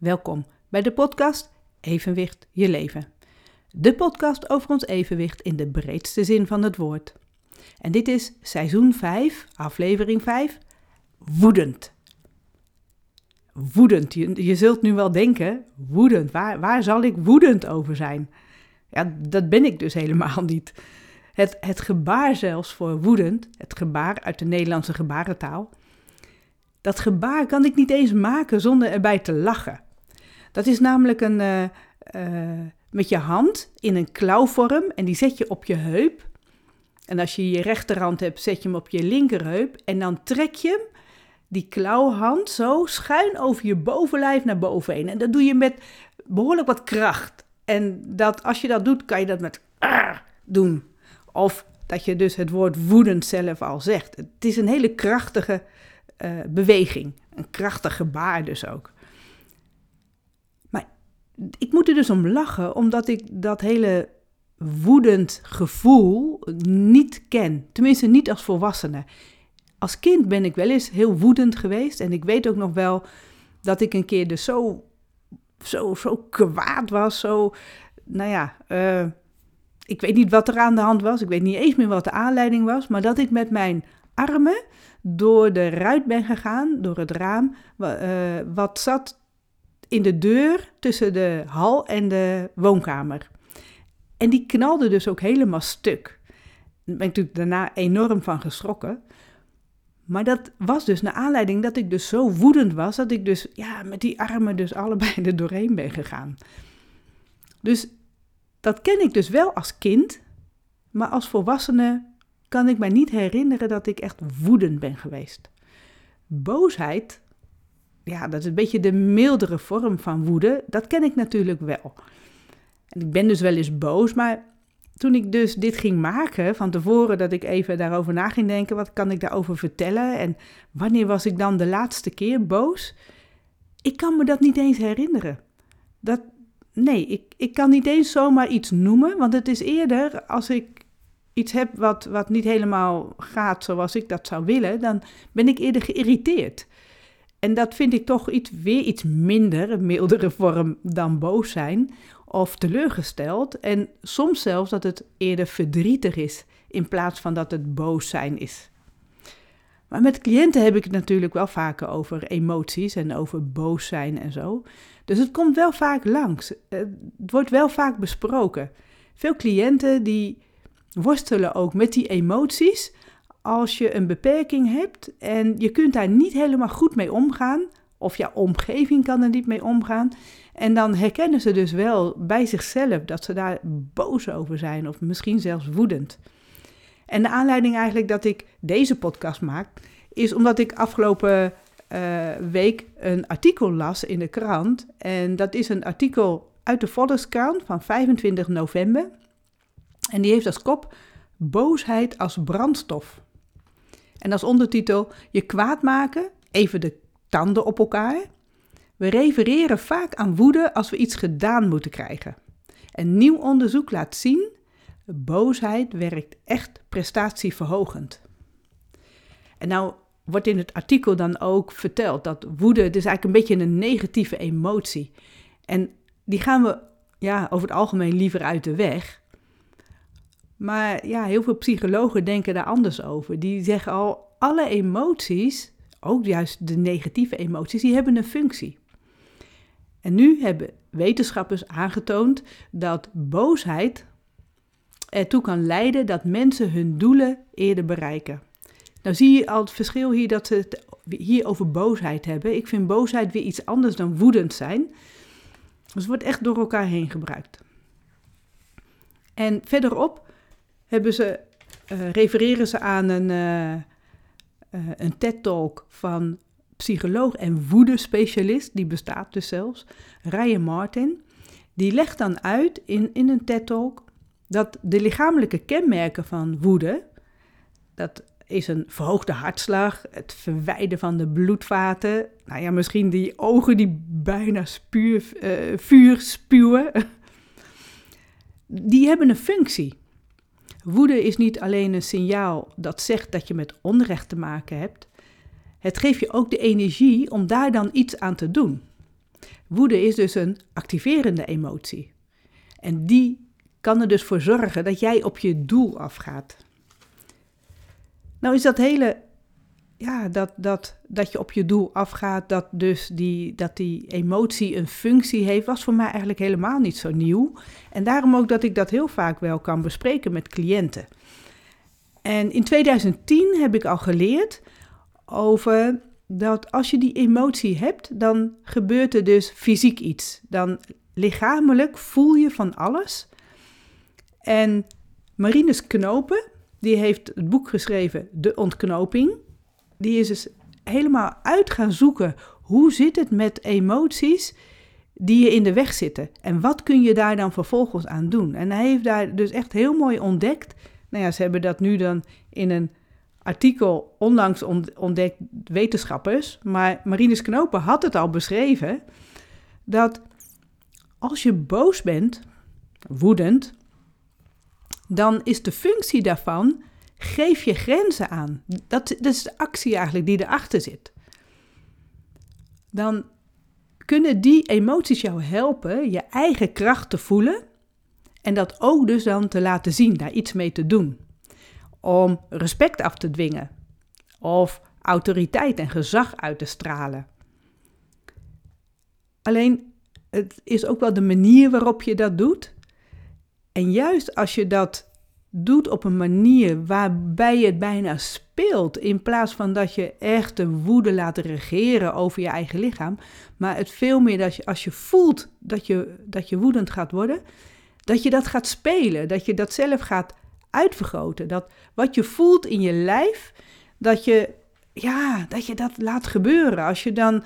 Welkom bij de podcast Evenwicht je leven. De podcast over ons evenwicht in de breedste zin van het woord. En dit is seizoen 5, aflevering 5, woedend. Woedend, je, je zult nu wel denken, woedend, waar, waar zal ik woedend over zijn? Ja, dat ben ik dus helemaal niet. Het, het gebaar zelfs voor woedend, het gebaar uit de Nederlandse gebarentaal, dat gebaar kan ik niet eens maken zonder erbij te lachen. Dat is namelijk een, uh, uh, met je hand in een klauwvorm en die zet je op je heup. En als je je rechterhand hebt, zet je hem op je linkerheup en dan trek je die klauwhand, zo schuin over je bovenlijf naar boven heen. En dat doe je met behoorlijk wat kracht. En dat, als je dat doet, kan je dat met doen. Of dat je dus het woord woedend zelf al zegt. Het is een hele krachtige uh, beweging. Een krachtig gebaar dus ook. Ik moet er dus om lachen, omdat ik dat hele woedend gevoel niet ken. Tenminste, niet als volwassene. Als kind ben ik wel eens heel woedend geweest. En ik weet ook nog wel dat ik een keer dus zo, zo, zo kwaad was. Zo, nou ja, uh, ik weet niet wat er aan de hand was. Ik weet niet eens meer wat de aanleiding was. Maar dat ik met mijn armen door de ruit ben gegaan, door het raam, uh, wat zat in de deur tussen de hal en de woonkamer. En die knalde dus ook helemaal stuk. Daar ben ik natuurlijk daarna enorm van geschrokken. Maar dat was dus naar aanleiding dat ik dus zo woedend was, dat ik dus ja, met die armen dus allebei er doorheen ben gegaan. Dus dat ken ik dus wel als kind, maar als volwassene kan ik mij niet herinneren dat ik echt woedend ben geweest. Boosheid, ja, dat is een beetje de mildere vorm van woede, dat ken ik natuurlijk wel. En ik ben dus wel eens boos, maar toen ik dus dit ging maken, van tevoren dat ik even daarover na ging denken, wat kan ik daarover vertellen en wanneer was ik dan de laatste keer boos? Ik kan me dat niet eens herinneren. Dat, nee, ik, ik kan niet eens zomaar iets noemen, want het is eerder als ik iets heb wat, wat niet helemaal gaat zoals ik dat zou willen, dan ben ik eerder geïrriteerd. En dat vind ik toch iets, weer iets minder, een mildere vorm dan boos zijn of teleurgesteld. En soms zelfs dat het eerder verdrietig is in plaats van dat het boos zijn is. Maar met cliënten heb ik het natuurlijk wel vaker over emoties en over boos zijn en zo. Dus het komt wel vaak langs. Het wordt wel vaak besproken. Veel cliënten die worstelen ook met die emoties als je een beperking hebt en je kunt daar niet helemaal goed mee omgaan, of jouw omgeving kan er niet mee omgaan. En dan herkennen ze dus wel bij zichzelf dat ze daar boos over zijn, of misschien zelfs woedend. En de aanleiding eigenlijk dat ik deze podcast maak, is omdat ik afgelopen uh, week een artikel las in de krant. En dat is een artikel uit de Volkskrant van 25 november. En die heeft als kop Boosheid als brandstof. En als ondertitel Je kwaad maken, even de tanden op elkaar. We refereren vaak aan woede als we iets gedaan moeten krijgen. En nieuw onderzoek laat zien, boosheid werkt echt prestatieverhogend. En nou wordt in het artikel dan ook verteld dat woede, het is eigenlijk een beetje een negatieve emotie. En die gaan we ja, over het algemeen liever uit de weg. Maar ja, heel veel psychologen denken daar anders over. Die zeggen al, alle emoties, ook juist de negatieve emoties, die hebben een functie. En nu hebben wetenschappers aangetoond dat boosheid ertoe kan leiden dat mensen hun doelen eerder bereiken. Nou zie je al het verschil hier dat ze het hier over boosheid hebben. Ik vind boosheid weer iets anders dan woedend zijn. Dus het wordt echt door elkaar heen gebruikt. En verderop hebben ze, uh, refereren ze aan een, uh, uh, een TED-talk van psycholoog en woede-specialist, die bestaat dus zelfs, Ryan Martin. Die legt dan uit in, in een TED-talk dat de lichamelijke kenmerken van woede, dat is een verhoogde hartslag, het verwijden van de bloedvaten, nou ja, misschien die ogen die bijna spuur, vuur spuwen, die hebben een functie. Woede is niet alleen een signaal dat zegt dat je met onrecht te maken hebt. Het geeft je ook de energie om daar dan iets aan te doen. Woede is dus een activerende emotie. En die kan er dus voor zorgen dat jij op je doel afgaat. Nou is dat hele, ja, dat, dat, dat je op je doel afgaat, dat dus die, dat die emotie een functie heeft, was voor mij eigenlijk helemaal niet zo nieuw. En daarom ook dat ik dat heel vaak wel kan bespreken met cliënten. En in 2010 heb ik al geleerd over dat als je die emotie hebt, dan gebeurt er dus fysiek iets. Dan lichamelijk voel je van alles. En Marinus Knopen, die heeft het boek geschreven De Ontknoping. Die is dus helemaal uit gaan zoeken hoe zit het met emoties die je in de weg zitten. En wat kun je daar dan vervolgens aan doen? En hij heeft daar dus echt heel mooi ontdekt. Nou ja, ze hebben dat nu dan in een artikel onlangs ontdekt wetenschappers. Maar Marinus Knopen had het al beschreven. Dat als je boos bent, woedend, dan is de functie daarvan, geef je grenzen aan. Dat, is de actie eigenlijk die erachter zit. Dan kunnen die emoties jou helpen je eigen kracht te voelen en dat ook dus dan te laten zien, daar iets mee te doen. Om respect af te dwingen of autoriteit en gezag uit te stralen. Alleen het is ook wel de manier waarop je dat doet. En juist als je dat doet op een manier waarbij je het bijna speelt, in plaats van dat je echt de woede laat regeren over je eigen lichaam, maar het veel meer dat je als je voelt dat je, dat je woedend gaat worden, dat je dat gaat spelen, dat je dat zelf gaat uitvergroten. Dat wat je voelt in je lijf, dat je, ja, dat je dat laat gebeuren. Als je dan,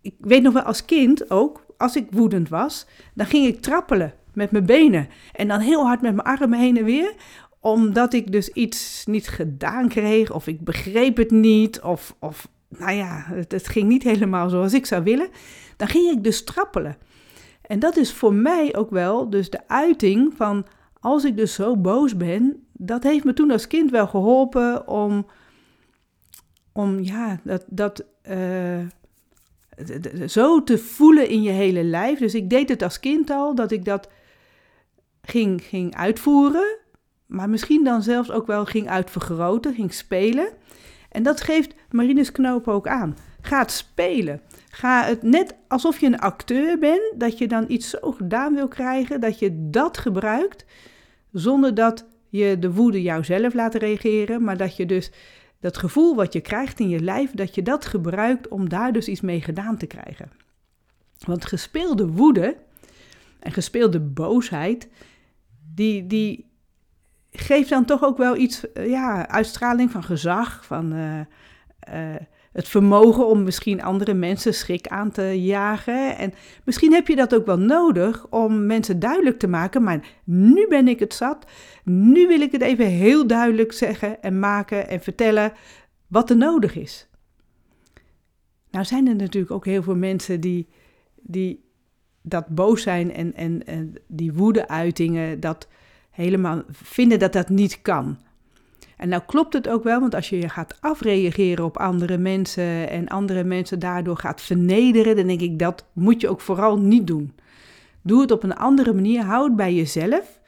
ik weet nog wel als kind ook, als ik woedend was, dan ging ik trappelen met mijn benen. En dan heel hard met mijn armen heen en weer. Omdat ik dus iets niet gedaan kreeg, of ik begreep het niet, of, of nou ja, het, ging niet helemaal zoals ik zou willen. Dan ging ik dus trappelen. En dat is voor mij ook wel dus de uiting van als ik dus zo boos ben, dat heeft me toen als kind wel geholpen om, om ja, dat, dat uh, zo te voelen in je hele lijf. Dus ik deed het als kind al, dat ik dat ging, ging uitvoeren, maar misschien dan zelfs ook wel ging uitvergroten, ging spelen. En dat geeft Marinus Knoop ook aan. Ga het spelen. Ga het net alsof je een acteur bent, dat je dan iets zo gedaan wil krijgen, dat je dat gebruikt, zonder dat je de woede jouzelf laat reageren, maar dat je dus dat gevoel wat je krijgt in je lijf, dat je dat gebruikt om daar dus iets mee gedaan te krijgen. Want gespeelde woede en gespeelde boosheid, die, die geeft dan toch ook wel iets, eh, ja, uitstraling van gezag, van uh, uh, het vermogen om misschien andere mensen schrik aan te jagen. En misschien heb je dat ook wel nodig om mensen duidelijk te maken, maar nu ben ik het zat. Nu wil ik het even heel duidelijk zeggen en maken en vertellen wat er nodig is. Nou zijn er natuurlijk ook heel veel mensen die, die dat boos zijn en, en, en die woede-uitingen, dat helemaal vinden dat dat niet kan. En nou klopt het ook wel, want als je je gaat afreageren op andere mensen en andere mensen daardoor gaat vernederen, dan denk ik dat moet je ook vooral niet doen. Doe het op een andere manier, hou het bij jezelf.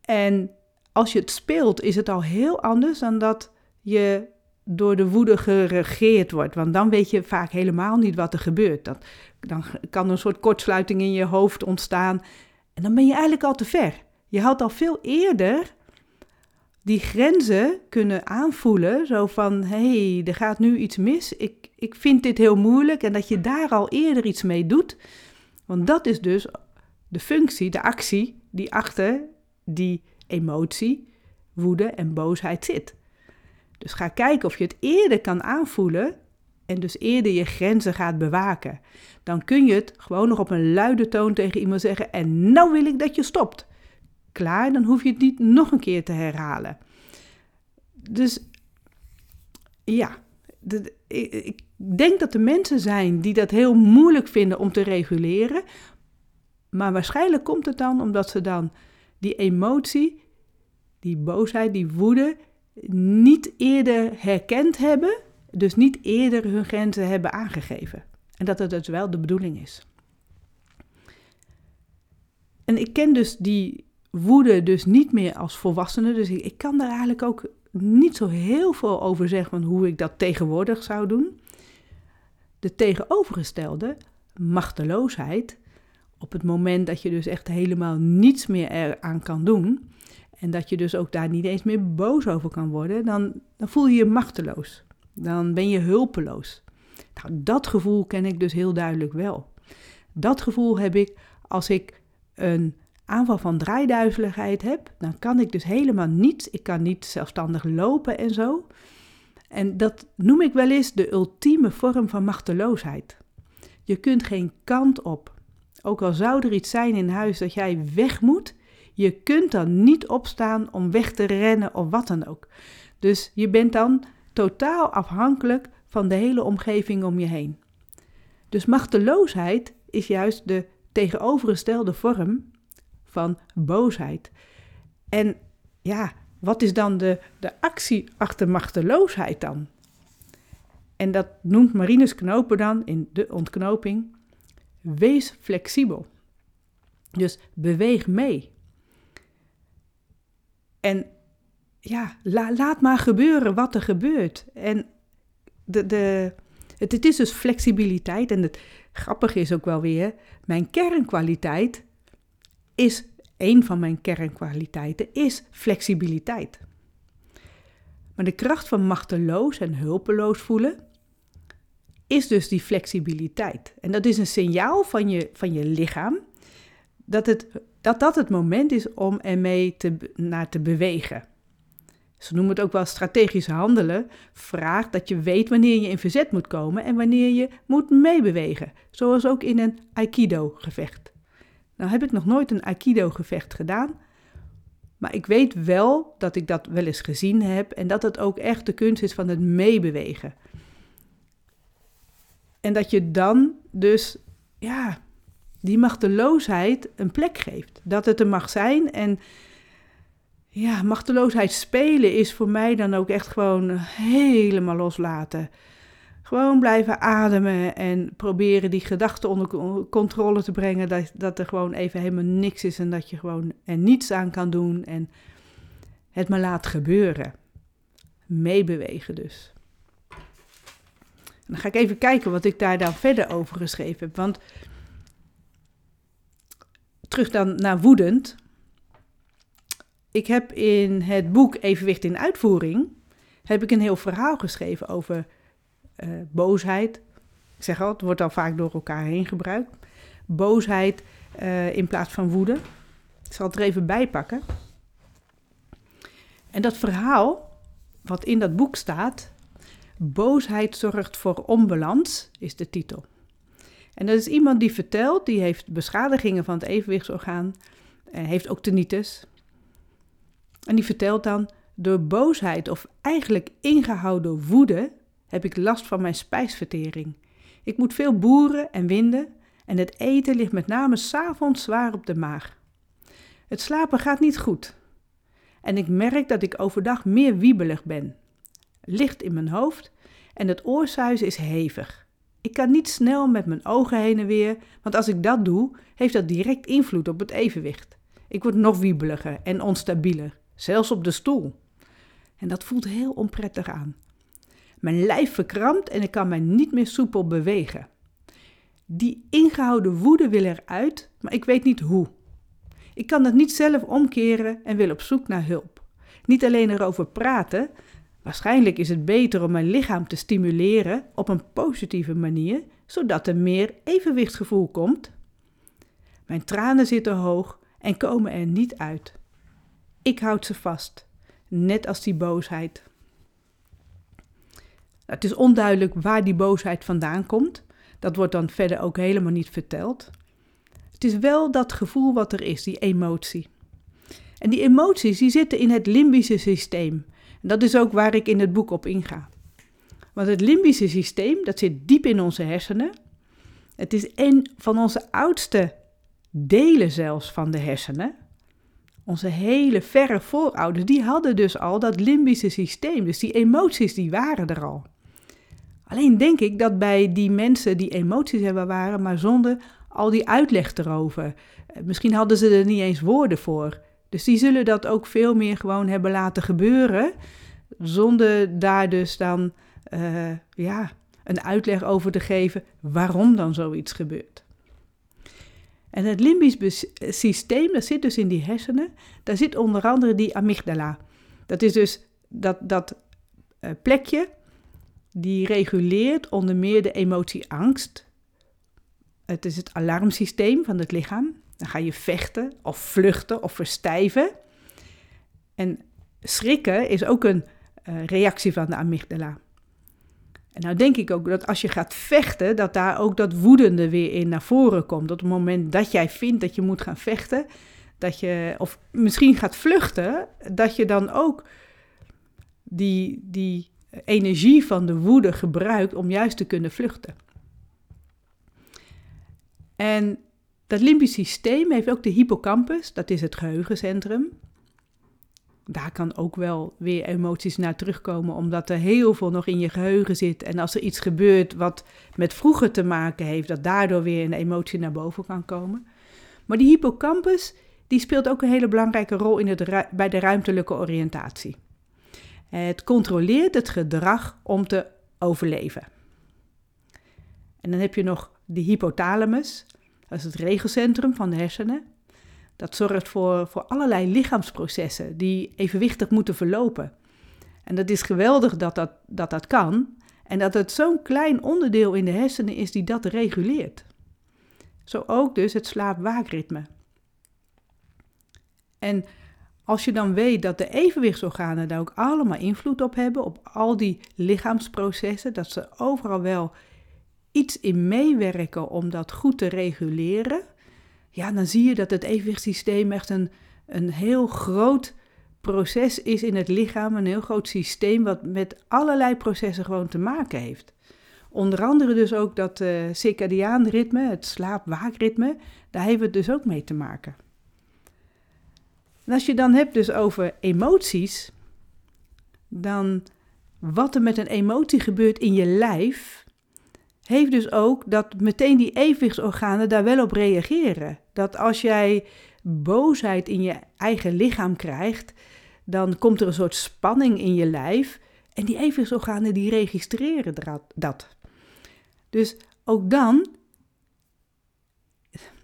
En als je het speelt, is het al heel anders dan dat je door de woede geregeerd wordt. Want dan weet je vaak helemaal niet wat er gebeurt. Dat, dan kan een soort kortsluiting in je hoofd ontstaan. En dan ben je eigenlijk al te ver. Je had al veel eerder die grenzen kunnen aanvoelen. Zo van, hé, hey, er gaat nu iets mis. Ik, ik vind dit heel moeilijk. En dat je daar al eerder iets mee doet. Want dat is dus de functie, de actie die achter die emotie, woede en boosheid zit. Dus ga kijken of je het eerder kan aanvoelen en dus eerder je grenzen gaat bewaken. Dan kun je het gewoon nog op een luide toon tegen iemand zeggen en nou wil ik dat je stopt klaar, dan hoef je het niet nog een keer te herhalen. Dus ja, ik denk dat er mensen zijn die dat heel moeilijk vinden om te reguleren. Maar waarschijnlijk komt het dan omdat ze dan die emotie, die boosheid, die woede niet eerder herkend hebben. Dus niet eerder hun grenzen hebben aangegeven. En dat het dus wel de bedoeling is. En ik ken dus die woede dus niet meer als volwassene. Dus ik, kan daar eigenlijk ook niet zo heel veel over zeggen hoe ik dat tegenwoordig zou doen. De tegenovergestelde, machteloosheid, op het moment dat je dus echt helemaal niets meer eraan kan doen, en dat je dus ook daar niet eens meer boos over kan worden, dan, dan voel je je machteloos. Dan ben je hulpeloos. Nou, dat gevoel ken ik dus heel duidelijk wel. Dat gevoel heb ik als ik een aanval van draaiduizeligheid heb. Dan kan ik dus helemaal niets. Ik kan niet zelfstandig lopen en zo. En dat noem ik wel eens de ultieme vorm van machteloosheid. Je kunt geen kant op. Ook al zou er iets zijn in huis dat jij weg moet, je kunt dan niet opstaan om weg te rennen of wat dan ook. Dus je bent dan totaal afhankelijk van de hele omgeving om je heen. Dus machteloosheid is juist de tegenovergestelde vorm van boosheid. En ja, wat is dan de, de actie achter machteloosheid dan? En dat noemt Marinus Knopen dan in de ontknoping. Wees flexibel. Dus beweeg mee. En ja, laat maar gebeuren wat er gebeurt. En de, de, het, het is dus flexibiliteit. En het grappige is ook wel weer, mijn kernkwaliteit is, een van mijn kernkwaliteiten, is flexibiliteit. Maar de kracht van machteloos en hulpeloos voelen is dus die flexibiliteit. En dat is een signaal van je, van je lichaam dat, het, dat dat het moment is om ermee te, naar te bewegen. Ze noemen het ook wel strategisch handelen. Vraagt dat je weet wanneer je in verzet moet komen en wanneer je moet meebewegen. Zoals ook in een Aikido-gevecht. Nou heb ik nog nooit een Aikido-gevecht gedaan. Maar ik weet wel dat ik dat wel eens gezien heb en dat het ook echt de kunst is van het meebewegen. En dat je dan dus, ja, die machteloosheid een plek geeft. Dat het er mag zijn en ja, machteloosheid spelen is voor mij dan ook echt gewoon helemaal loslaten. Gewoon blijven ademen en proberen die gedachten onder controle te brengen. Dat, dat er gewoon even helemaal niks is en dat je gewoon er niets aan kan doen. En het maar laat gebeuren. Meebewegen dus. dan ga ik even kijken wat ik daar dan verder over geschreven heb. Want terug dan naar woedend. Ik heb in het boek Evenwicht in Uitvoering heb ik een heel verhaal geschreven over uh, boosheid. Ik zeg al, het wordt al vaak door elkaar heen gebruikt. Boosheid uh, in plaats van woede. Ik zal het er even bij pakken. En dat verhaal, wat in dat boek staat, Boosheid zorgt voor onbalans, is de titel. En dat is iemand die vertelt, die heeft beschadigingen van het evenwichtsorgaan, en heeft ook tinnitus. En die vertelt dan, door boosheid of eigenlijk ingehouden woede heb ik last van mijn spijsvertering. Ik moet veel boeren en winden en het eten ligt met name s'avonds zwaar op de maag. Het slapen gaat niet goed. En ik merk dat ik overdag meer wiebelig ben. Licht in mijn hoofd en het oorsuizen is hevig. Ik kan niet snel met mijn ogen heen en weer, want als ik dat doe, heeft dat direct invloed op het evenwicht. Ik word nog wiebeliger en onstabieler, zelfs op de stoel. En dat voelt heel onprettig aan. Mijn lijf verkrampt en ik kan mij niet meer soepel bewegen. Die ingehouden woede wil eruit, maar ik weet niet hoe. Ik kan dat niet zelf omkeren en wil op zoek naar hulp. Niet alleen erover praten, Waarschijnlijk is het beter om mijn lichaam te stimuleren op een positieve manier, zodat er meer evenwichtsgevoel komt. Mijn tranen zitten hoog en komen er niet uit. Ik houd ze vast, net als die boosheid. Het is onduidelijk waar die boosheid vandaan komt. Dat wordt dan verder ook helemaal niet verteld. Het is wel dat gevoel wat er is, die emotie. En die emoties die zitten in het limbische systeem. Dat is ook waar ik in het boek op inga. Want het limbische systeem, dat zit diep in onze hersenen. Het is een van onze oudste delen zelfs van de hersenen. Onze hele verre voorouders, die hadden dus al dat limbische systeem. Dus die emoties, die waren er al. Alleen denk ik dat bij die mensen die emoties hebben waren, maar zonder al die uitleg erover. Eh, misschien hadden ze er niet eens woorden voor. Dus die zullen dat ook veel meer gewoon hebben laten gebeuren, zonder daar dus dan uh, ja, een uitleg over te geven waarom dan zoiets gebeurt. En het limbisch systeem, dat zit dus in die hersenen, daar zit onder andere die amygdala. Dat is dus dat, dat uh, plekje die reguleert onder meer de emotie angst. Het is het alarmsysteem van het lichaam. Dan ga je vechten of vluchten of verstijven. En schrikken is ook een uh, reactie van de amygdala. En nou denk ik ook dat als je gaat vechten, dat daar ook dat woedende weer in naar voren komt. Op het moment dat jij vindt dat je moet gaan vechten, dat je, of misschien gaat vluchten, dat je dan ook die, die energie van de woede gebruikt om juist te kunnen vluchten. En dat limbisch systeem heeft ook de hippocampus, dat is het geheugencentrum. Daar kan ook wel weer emoties naar terugkomen, omdat er heel veel nog in je geheugen zit. En als er iets gebeurt wat met vroeger te maken heeft, dat daardoor weer een emotie naar boven kan komen. Maar die hippocampus, die speelt ook een hele belangrijke rol in het, bij de ruimtelijke oriëntatie. Het controleert het gedrag om te overleven. En dan heb je nog de hypothalamus, dat is het regelcentrum van de hersenen. Dat zorgt voor, voor allerlei lichaamsprocessen die evenwichtig moeten verlopen. En dat is geweldig dat dat, dat, dat kan en dat het zo'n klein onderdeel in de hersenen is die dat reguleert. Zo ook dus het slaap-waakritme. En als je dan weet dat de evenwichtsorganen daar ook allemaal invloed op hebben, op al die lichaamsprocessen, dat ze overal wel iets in meewerken om dat goed te reguleren, ja, dan zie je dat het evenwichtssysteem echt een, een heel groot proces is in het lichaam, een heel groot systeem wat met allerlei processen gewoon te maken heeft. Onder andere dus ook dat uh, circadiaan ritme, het slaap-waakritme, daar heeft het dus ook mee te maken. En als je dan hebt dus over emoties, dan wat er met een emotie gebeurt in je lijf, heeft dus ook dat meteen die evenwichtsorganen daar wel op reageren. Dat als jij boosheid in je eigen lichaam krijgt, dan komt er een soort spanning in je lijf en die evenwichtsorganen die registreren dat. Dus ook dan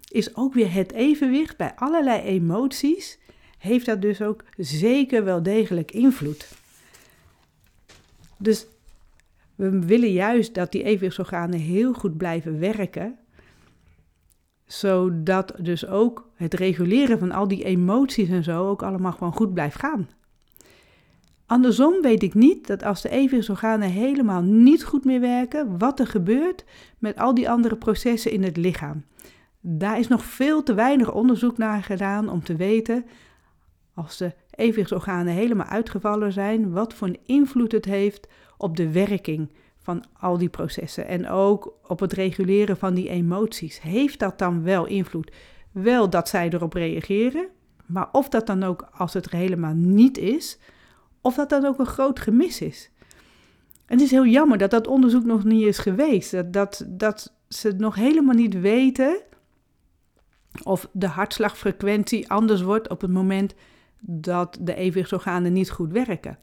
is ook weer het evenwicht bij allerlei emoties heeft dat dus ook zeker wel degelijk invloed. Dus we willen juist dat die evenwichtsorganen heel goed blijven werken, zodat dus ook het reguleren van al die emoties en zo ook allemaal gewoon goed blijft gaan. Andersom weet ik niet dat als de evenwichtsorganen helemaal niet goed meer werken, wat er gebeurt met al die andere processen in het lichaam. Daar is nog veel te weinig onderzoek naar gedaan om te weten als de evenwichtsorganen helemaal uitgevallen zijn, wat voor een invloed het heeft op de werking van al die processen en ook op het reguleren van die emoties. Heeft dat dan wel invloed? Wel dat zij erop reageren, maar of dat dan ook als het er helemaal niet is, of dat dan ook een groot gemis is. En het is heel jammer dat dat onderzoek nog niet is geweest, dat, dat, dat ze nog helemaal niet weten of de hartslagfrequentie anders wordt op het moment dat de evenwichtsorganen niet goed werken.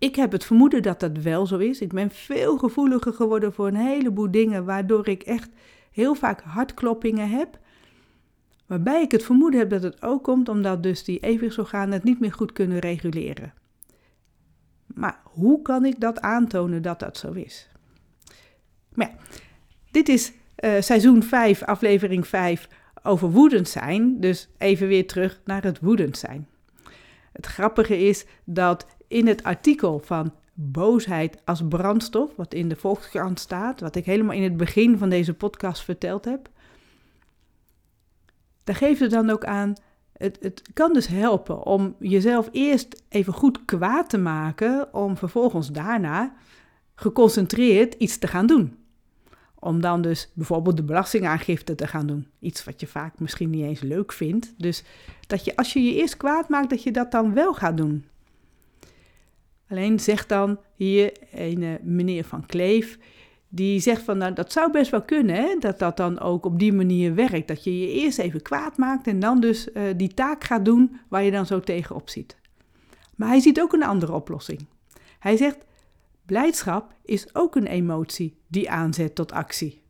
Ik heb het vermoeden dat dat wel zo is. Ik ben veel gevoeliger geworden voor een heleboel dingen, waardoor ik echt heel vaak hartkloppingen heb. Waarbij ik het vermoeden heb dat het ook komt omdat dus die evenwichtsorganen het niet meer goed kunnen reguleren. Maar hoe kan ik dat aantonen dat dat zo is? Maar ja, dit is uh, seizoen 5, aflevering 5 over woedend zijn. Dus even weer terug naar het woedend zijn. Het grappige is dat in het artikel van boosheid als brandstof, wat in de Volkskrant staat, wat ik helemaal in het begin van deze podcast verteld heb, daar geeft het dan ook aan, het, het kan dus helpen om jezelf eerst even goed kwaad te maken, om vervolgens daarna geconcentreerd iets te gaan doen. Om dan dus bijvoorbeeld de belastingaangifte te gaan doen. Iets wat je vaak misschien niet eens leuk vindt. Dus dat je als je je eerst kwaad maakt, dat je dat dan wel gaat doen. Alleen zegt dan hier een meneer van Kleef, die zegt van nou, dat zou best wel kunnen, hè? dat dat dan ook op die manier werkt. Dat je je eerst even kwaad maakt en dan dus uh, die taak gaat doen waar je dan zo tegenop ziet. Maar hij ziet ook een andere oplossing. Hij zegt, blijdschap is ook een emotie die aanzet tot actie.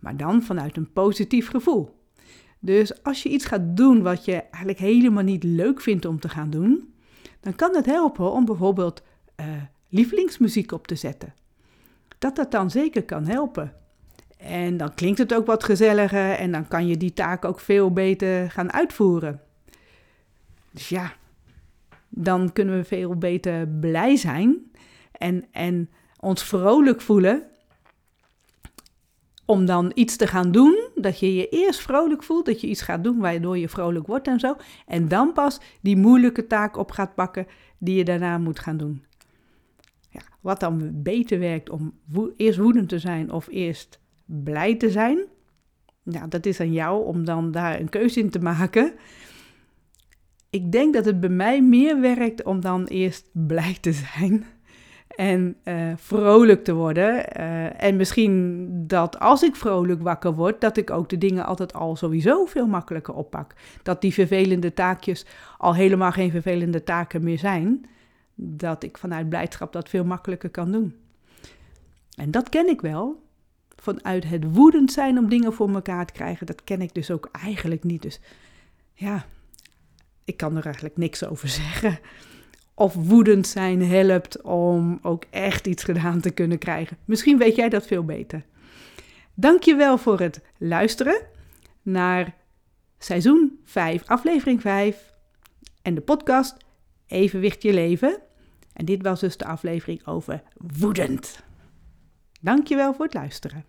Maar dan vanuit een positief gevoel. Dus als je iets gaat doen wat je eigenlijk helemaal niet leuk vindt om te gaan doen, dan kan het helpen om bijvoorbeeld uh, lievelingsmuziek op te zetten dat dat dan zeker kan helpen. En dan klinkt het ook wat gezelliger en dan kan je die taak ook veel beter gaan uitvoeren. Dus ja, dan kunnen we veel beter blij zijn en, en ons vrolijk voelen. Om dan iets te gaan doen, dat je je eerst vrolijk voelt, dat je iets gaat doen waardoor je vrolijk wordt en zo. En dan pas die moeilijke taak op gaat pakken die je daarna moet gaan doen. Ja, wat dan beter werkt om eerst woedend te zijn of eerst blij te zijn. Ja, dat is aan jou om dan daar een keuze in te maken. Ik denk dat het bij mij meer werkt om dan eerst blij te zijn en uh, vrolijk te worden. Uh, en misschien dat als ik vrolijk wakker word, dat ik ook de dingen altijd al sowieso veel makkelijker oppak. Dat die vervelende taakjes al helemaal geen vervelende taken meer zijn dat ik vanuit blijdschap dat veel makkelijker kan doen. En dat ken ik wel. Vanuit het woedend zijn om dingen voor elkaar te krijgen, dat ken ik dus ook eigenlijk niet. Dus ja, ik kan er eigenlijk niks over zeggen. Of woedend zijn helpt om ook echt iets gedaan te kunnen krijgen. Misschien weet jij dat veel beter. Dankjewel voor het luisteren naar seizoen 5, aflevering 5 en de podcast Evenwicht je leven. En dit was dus de aflevering over woedend. Dankjewel voor het luisteren.